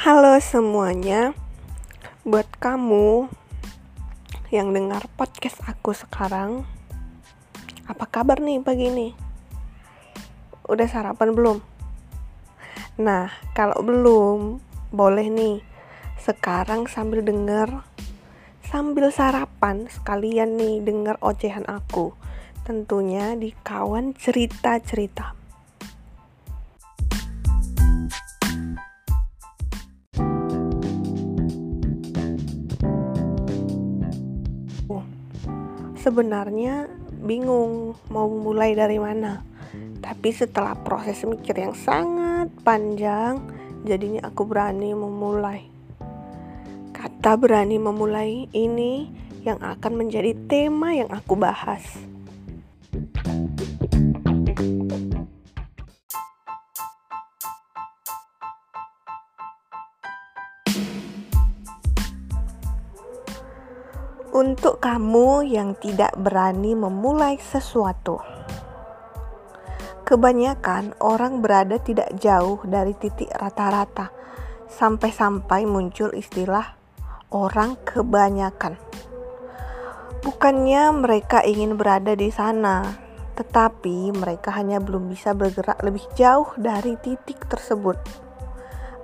Halo semuanya, buat kamu yang dengar podcast aku sekarang, apa kabar nih pagi ini? Udah sarapan belum? Nah, kalau belum, boleh nih sekarang sambil denger, sambil sarapan sekalian nih denger ocehan aku. Tentunya di kawan cerita-cerita. Sebenarnya bingung mau mulai dari mana. Tapi setelah proses mikir yang sangat panjang, jadinya aku berani memulai. Kata berani memulai ini yang akan menjadi tema yang aku bahas. Untuk kamu yang tidak berani memulai sesuatu, kebanyakan orang berada tidak jauh dari titik rata-rata, sampai-sampai muncul istilah "orang kebanyakan". Bukannya mereka ingin berada di sana, tetapi mereka hanya belum bisa bergerak lebih jauh dari titik tersebut.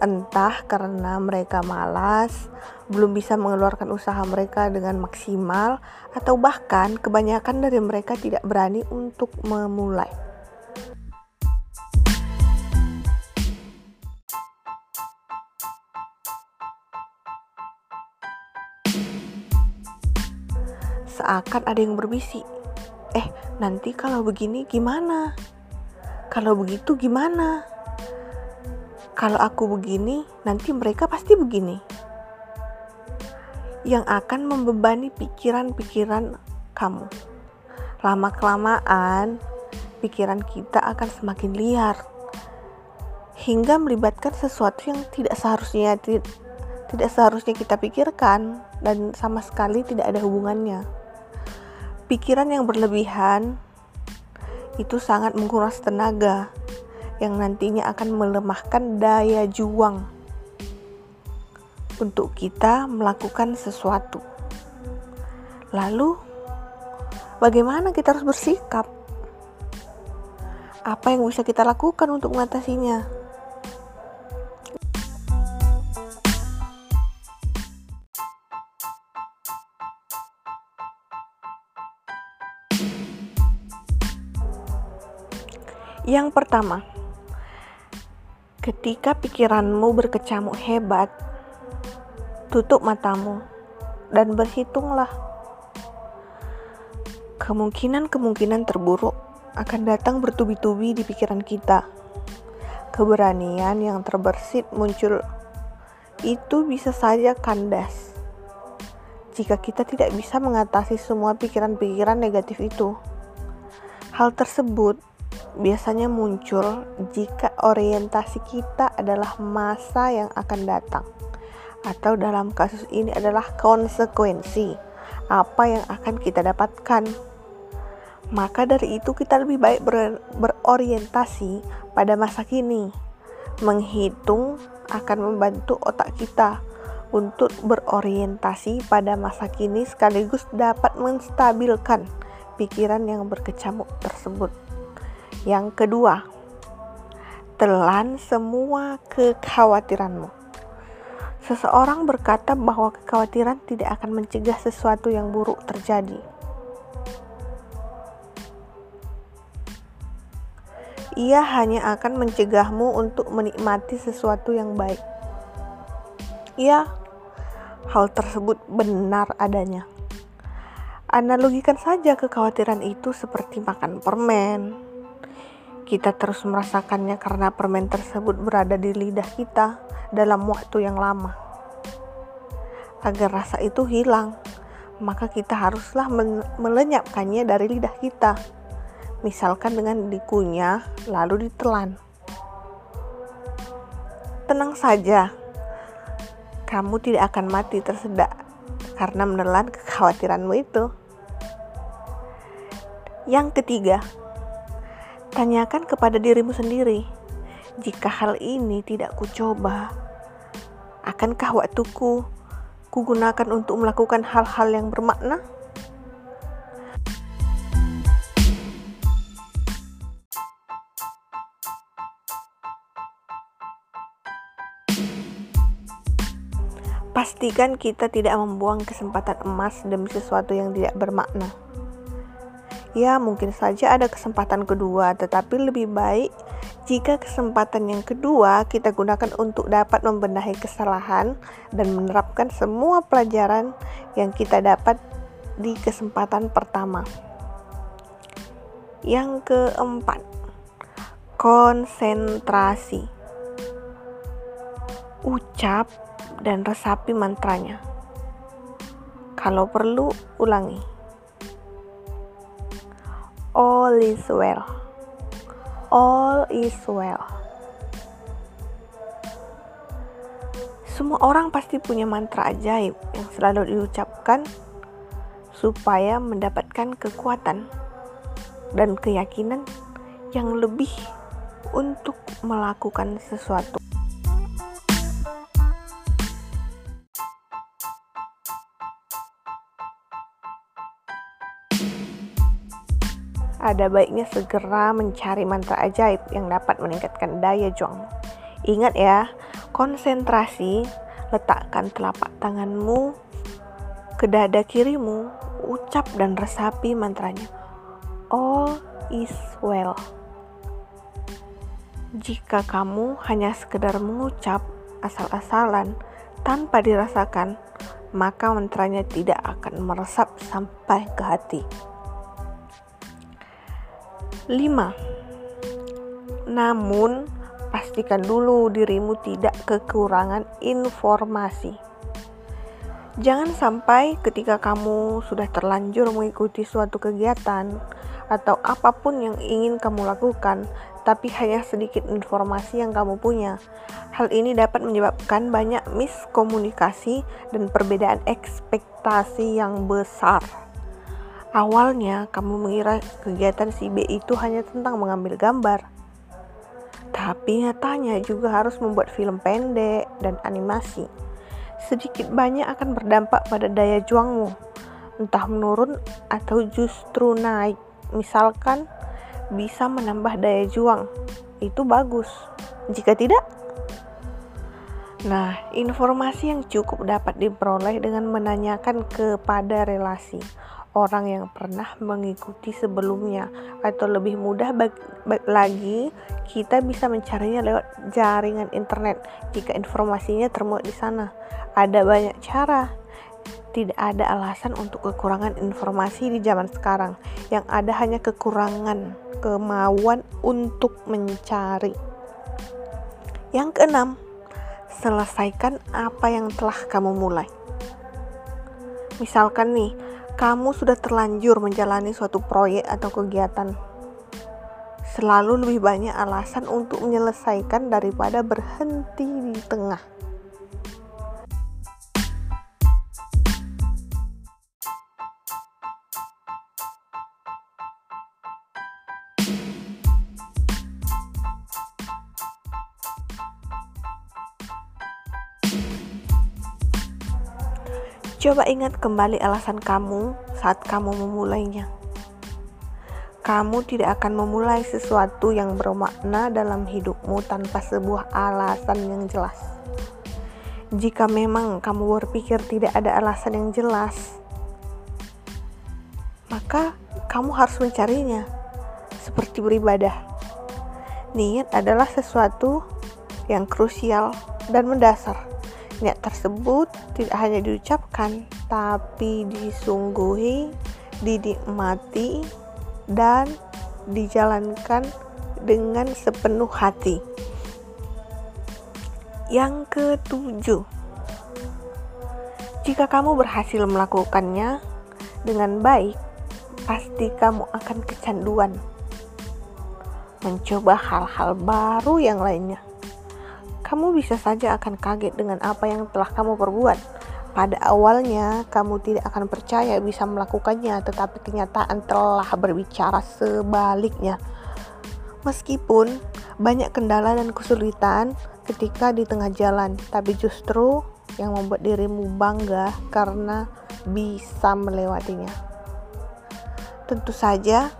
Entah karena mereka malas, belum bisa mengeluarkan usaha mereka dengan maksimal, atau bahkan kebanyakan dari mereka tidak berani untuk memulai. Seakan ada yang berbisik, "Eh, nanti kalau begini gimana? Kalau begitu gimana?" kalau aku begini, nanti mereka pasti begini. Yang akan membebani pikiran-pikiran kamu. Lama-kelamaan, pikiran kita akan semakin liar hingga melibatkan sesuatu yang tidak seharusnya tidak seharusnya kita pikirkan dan sama sekali tidak ada hubungannya. Pikiran yang berlebihan itu sangat menguras tenaga yang nantinya akan melemahkan daya juang untuk kita melakukan sesuatu. Lalu, bagaimana kita harus bersikap? Apa yang bisa kita lakukan untuk mengatasinya? Yang pertama, Ketika pikiranmu berkecamuk hebat, tutup matamu dan berhitunglah. Kemungkinan-kemungkinan terburuk akan datang bertubi-tubi di pikiran kita. Keberanian yang terbersit muncul itu bisa saja kandas jika kita tidak bisa mengatasi semua pikiran-pikiran negatif itu. Hal tersebut biasanya muncul jika orientasi kita adalah masa yang akan datang, atau dalam kasus ini adalah konsekuensi apa yang akan kita dapatkan. Maka dari itu, kita lebih baik ber berorientasi pada masa kini. Menghitung akan membantu otak kita untuk berorientasi pada masa kini, sekaligus dapat menstabilkan pikiran yang berkecamuk tersebut. Yang kedua, telan semua kekhawatiranmu. Seseorang berkata bahwa kekhawatiran tidak akan mencegah sesuatu yang buruk terjadi. Ia hanya akan mencegahmu untuk menikmati sesuatu yang baik. Ya, hal tersebut benar adanya. Analogikan saja kekhawatiran itu seperti makan permen, kita terus merasakannya karena permen tersebut berada di lidah kita dalam waktu yang lama. Agar rasa itu hilang, maka kita haruslah melenyapkannya dari lidah kita. Misalkan dengan dikunyah lalu ditelan. Tenang saja, kamu tidak akan mati tersedak karena menelan kekhawatiranmu itu. Yang ketiga, Tanyakan kepada dirimu sendiri, jika hal ini tidak kucoba, Akankah waktuku kugunakan untuk melakukan hal-hal yang bermakna? Pastikan kita tidak membuang kesempatan emas demi sesuatu yang tidak bermakna. Ya, mungkin saja ada kesempatan kedua, tetapi lebih baik jika kesempatan yang kedua kita gunakan untuk dapat membenahi kesalahan dan menerapkan semua pelajaran yang kita dapat di kesempatan pertama. Yang keempat, konsentrasi. Ucap dan resapi mantranya. Kalau perlu, ulangi. All is well. All is well. Semua orang pasti punya mantra ajaib yang selalu diucapkan supaya mendapatkan kekuatan dan keyakinan yang lebih untuk melakukan sesuatu. Ada baiknya segera mencari mantra ajaib yang dapat meningkatkan daya juang. Ingat ya, konsentrasi, letakkan telapak tanganmu ke dada kirimu, ucap dan resapi mantranya. All is well. Jika kamu hanya sekedar mengucap asal-asalan tanpa dirasakan, maka mantranya tidak akan meresap sampai ke hati. 5. Namun, pastikan dulu dirimu tidak kekurangan informasi. Jangan sampai ketika kamu sudah terlanjur mengikuti suatu kegiatan atau apa pun yang ingin kamu lakukan, tapi hanya sedikit informasi yang kamu punya. Hal ini dapat menyebabkan banyak miskomunikasi dan perbedaan ekspektasi yang besar. Awalnya kamu mengira kegiatan si B itu hanya tentang mengambil gambar. Tapi nyatanya juga harus membuat film pendek dan animasi. Sedikit banyak akan berdampak pada daya juangmu, entah menurun atau justru naik. Misalkan bisa menambah daya juang, itu bagus. Jika tidak, Nah, informasi yang cukup dapat diperoleh dengan menanyakan kepada relasi orang yang pernah mengikuti sebelumnya atau lebih mudah bag, bag lagi kita bisa mencarinya lewat jaringan internet jika informasinya termuat di sana. Ada banyak cara. Tidak ada alasan untuk kekurangan informasi di zaman sekarang. Yang ada hanya kekurangan kemauan untuk mencari. Yang keenam, selesaikan apa yang telah kamu mulai. Misalkan nih, kamu sudah terlanjur menjalani suatu proyek atau kegiatan. Selalu lebih banyak alasan untuk menyelesaikan daripada berhenti di tengah. Coba ingat kembali alasan kamu saat kamu memulainya. Kamu tidak akan memulai sesuatu yang bermakna dalam hidupmu tanpa sebuah alasan yang jelas. Jika memang kamu berpikir tidak ada alasan yang jelas, maka kamu harus mencarinya, seperti beribadah. Niat adalah sesuatu yang krusial dan mendasar Niat tersebut tidak hanya diucapkan, tapi disungguhi, dinikmati, dan dijalankan dengan sepenuh hati. Yang ketujuh, jika kamu berhasil melakukannya dengan baik, pasti kamu akan kecanduan mencoba hal-hal baru yang lainnya kamu bisa saja akan kaget dengan apa yang telah kamu perbuat. Pada awalnya, kamu tidak akan percaya bisa melakukannya, tetapi kenyataan telah berbicara sebaliknya. Meskipun banyak kendala dan kesulitan ketika di tengah jalan, tapi justru yang membuat dirimu bangga karena bisa melewatinya. Tentu saja,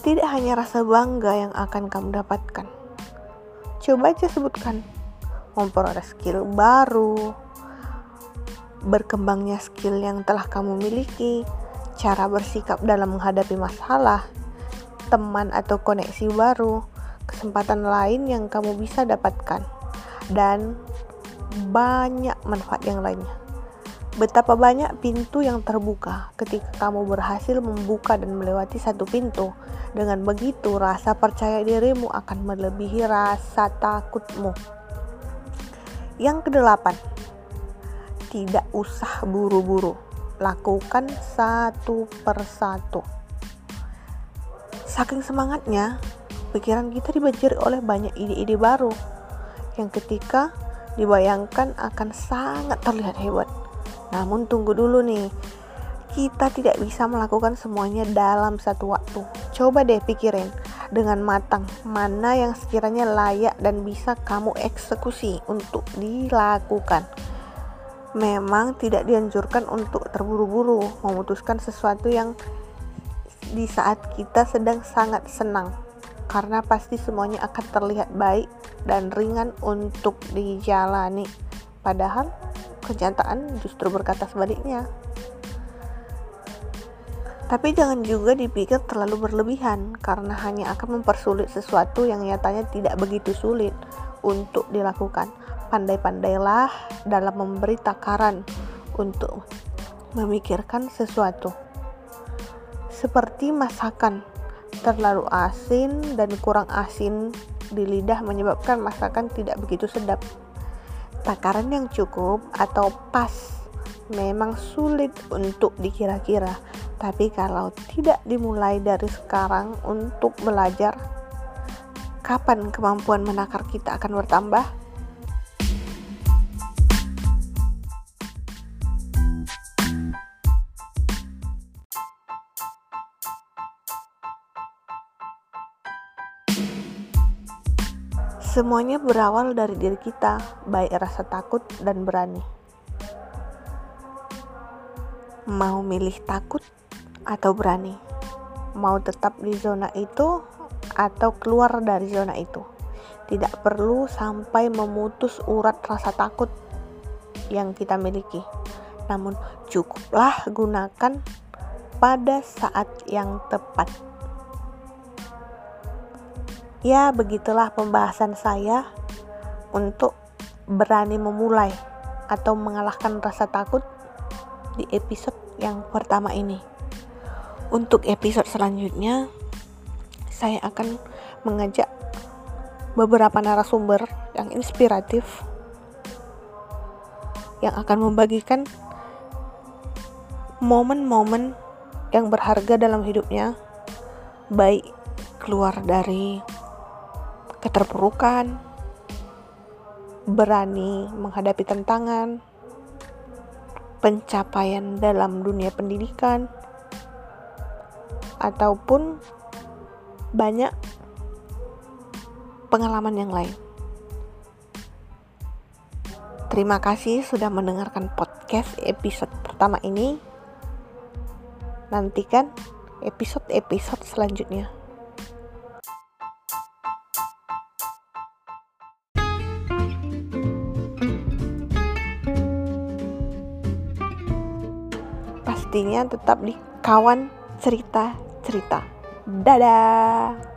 tidak hanya rasa bangga yang akan kamu dapatkan. Coba aja sebutkan memperoleh skill baru, berkembangnya skill yang telah kamu miliki, cara bersikap dalam menghadapi masalah, teman atau koneksi baru, kesempatan lain yang kamu bisa dapatkan, dan banyak manfaat yang lainnya. Betapa banyak pintu yang terbuka ketika kamu berhasil membuka dan melewati satu pintu. Dengan begitu, rasa percaya dirimu akan melebihi rasa takutmu. Yang kedelapan, tidak usah buru-buru. Lakukan satu persatu. Saking semangatnya, pikiran kita dibanjiri oleh banyak ide-ide baru yang ketika dibayangkan akan sangat terlihat hebat. Namun tunggu dulu nih, kita tidak bisa melakukan semuanya dalam satu waktu. Coba deh pikirin, dengan matang mana yang sekiranya layak dan bisa kamu eksekusi untuk dilakukan. Memang tidak dianjurkan untuk terburu-buru memutuskan sesuatu yang di saat kita sedang sangat senang karena pasti semuanya akan terlihat baik dan ringan untuk dijalani. Padahal kenyataan justru berkata sebaliknya. Tapi jangan juga dipikir terlalu berlebihan karena hanya akan mempersulit sesuatu yang nyatanya tidak begitu sulit untuk dilakukan. Pandai-pandailah dalam memberi takaran untuk memikirkan sesuatu. Seperti masakan, terlalu asin dan kurang asin di lidah menyebabkan masakan tidak begitu sedap. Takaran yang cukup atau pas memang sulit untuk dikira-kira tapi kalau tidak dimulai dari sekarang untuk belajar, kapan kemampuan menakar kita akan bertambah? Semuanya berawal dari diri kita, baik rasa takut dan berani. Mau milih takut atau berani? Mau tetap di zona itu atau keluar dari zona itu? Tidak perlu sampai memutus urat rasa takut yang kita miliki. Namun cukuplah gunakan pada saat yang tepat. Ya begitulah pembahasan saya untuk berani memulai atau mengalahkan rasa takut di episode yang pertama ini untuk episode selanjutnya saya akan mengajak beberapa narasumber yang inspiratif yang akan membagikan momen-momen yang berharga dalam hidupnya baik keluar dari keterpurukan berani menghadapi tantangan pencapaian dalam dunia pendidikan ataupun banyak pengalaman yang lain. Terima kasih sudah mendengarkan podcast episode pertama ini. Nantikan episode-episode selanjutnya. Pastinya tetap di kawan cerita cerita. Dadah.